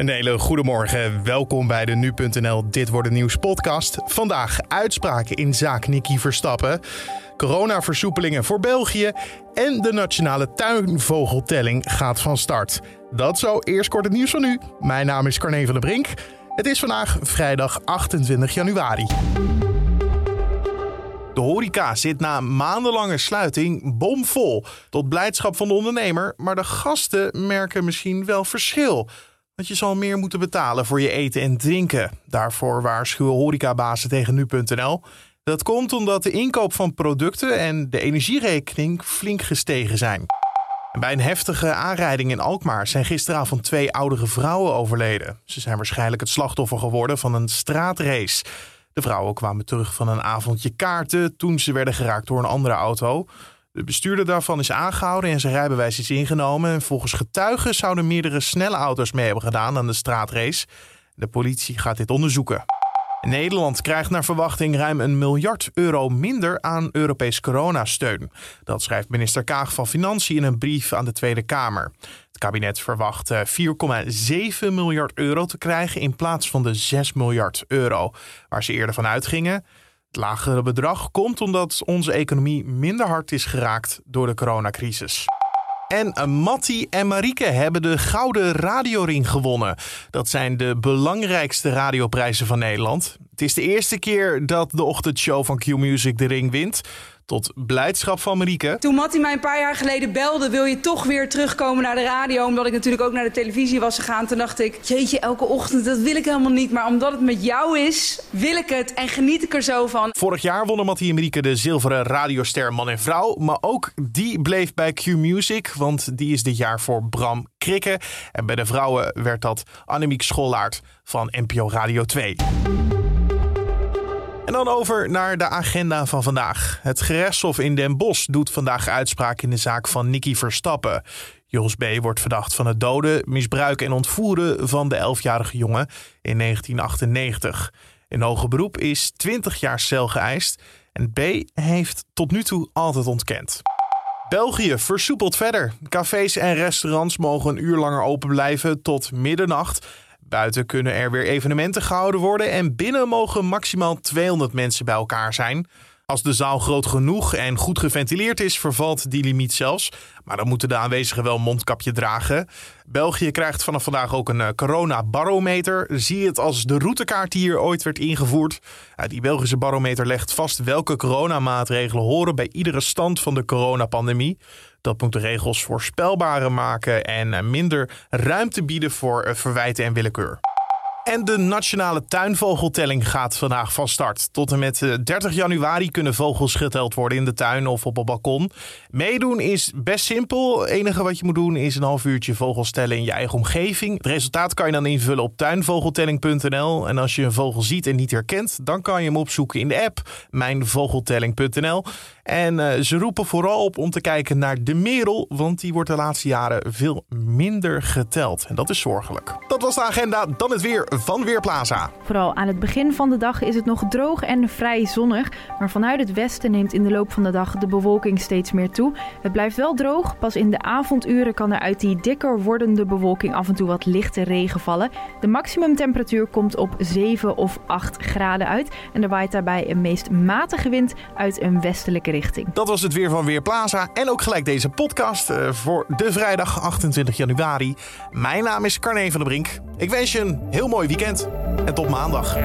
Een hele goede morgen. Welkom bij de Nu.nl Dit Wordt Het Nieuws podcast. Vandaag uitspraken in zaak Nicky Verstappen. Coronaversoepelingen voor België. En de nationale tuinvogeltelling gaat van start. Dat zo eerst kort het nieuws van nu. Mijn naam is Carne van der Brink. Het is vandaag vrijdag 28 januari. De horeca zit na maandenlange sluiting bomvol. Tot blijdschap van de ondernemer, maar de gasten merken misschien wel verschil. Want je zal meer moeten betalen voor je eten en drinken. Daarvoor waarschuwen horecabazen tegen nu.nl. Dat komt omdat de inkoop van producten en de energierekening flink gestegen zijn. Bij een heftige aanrijding in Alkmaar zijn gisteravond twee oudere vrouwen overleden. Ze zijn waarschijnlijk het slachtoffer geworden van een straatrace. De vrouwen kwamen terug van een avondje kaarten toen ze werden geraakt door een andere auto. De bestuurder daarvan is aangehouden en zijn rijbewijs is ingenomen. En volgens getuigen zouden meerdere snelle auto's mee hebben gedaan aan de straatrace. De politie gaat dit onderzoeken. Nederland krijgt naar verwachting ruim een miljard euro minder aan Europees coronasteun. Dat schrijft minister Kaag van Financiën in een brief aan de Tweede Kamer. Het kabinet verwacht 4,7 miljard euro te krijgen in plaats van de 6 miljard euro waar ze eerder van uitgingen. Het lagere bedrag komt omdat onze economie minder hard is geraakt door de coronacrisis. En Matti en Marieke hebben de Gouden Radioring gewonnen. Dat zijn de belangrijkste radioprijzen van Nederland. Het is de eerste keer dat de ochtendshow van Q-Music de ring wint. Tot blijdschap van Marieke. Toen Matti mij een paar jaar geleden belde, wil je toch weer terugkomen naar de radio? Omdat ik natuurlijk ook naar de televisie was gegaan. Toen dacht ik, jeetje, elke ochtend, dat wil ik helemaal niet. Maar omdat het met jou is, wil ik het en geniet ik er zo van. Vorig jaar wonnen Matti en Marieke de zilveren radioster Man en Vrouw. Maar ook die bleef bij Q-Music, want die is dit jaar voor Bram Krikke. En bij de vrouwen werd dat Annemiek Schollaert van NPO Radio 2. En dan over naar de agenda van vandaag. Het gerechtshof in Den Bosch doet vandaag uitspraak in de zaak van Nicky Verstappen. Jos B. wordt verdacht van het doden, misbruiken en ontvoeren van de 11-jarige jongen in 1998. In hoger beroep is 20 jaar cel geëist en B. heeft tot nu toe altijd ontkend. België versoepelt verder. Cafés en restaurants mogen een uur langer open blijven tot middernacht. Buiten kunnen er weer evenementen gehouden worden en binnen mogen maximaal 200 mensen bij elkaar zijn. Als de zaal groot genoeg en goed geventileerd is, vervalt die limiet zelfs. Maar dan moeten de aanwezigen wel mondkapje dragen. België krijgt vanaf vandaag ook een coronabarometer. Zie het als de routekaart die hier ooit werd ingevoerd. Die Belgische barometer legt vast welke coronamaatregelen horen bij iedere stand van de coronapandemie. Dat moet de regels voorspelbarer maken en minder ruimte bieden voor verwijten en willekeur. En de nationale tuinvogeltelling gaat vandaag van start. Tot en met 30 januari kunnen vogels geteld worden in de tuin of op het balkon. Meedoen is best simpel. Het enige wat je moet doen is een half uurtje vogels tellen in je eigen omgeving. Het resultaat kan je dan invullen op tuinvogeltelling.nl. En als je een vogel ziet en niet herkent, dan kan je hem opzoeken in de app mijnvogeltelling.nl. En uh, ze roepen vooral op om te kijken naar de merel, want die wordt de laatste jaren veel minder geteld. En dat is zorgelijk. Dat was de agenda. Dan het weer van Weerplaza. Vooral aan het begin van de dag is het nog droog en vrij zonnig. Maar vanuit het westen neemt in de loop van de dag de bewolking steeds meer toe. Het blijft wel droog. Pas in de avonduren kan er uit die dikker wordende bewolking af en toe wat lichte regen vallen. De maximumtemperatuur komt op 7 of 8 graden uit. En er waait daarbij een meest matige wind uit een westelijke richting. Dat was het weer van Weerplaza. En ook gelijk deze podcast uh, voor de vrijdag 28 januari. Mijn naam is Carne van der Brink. Ik wens je een heel mooi weekend en tot maandag.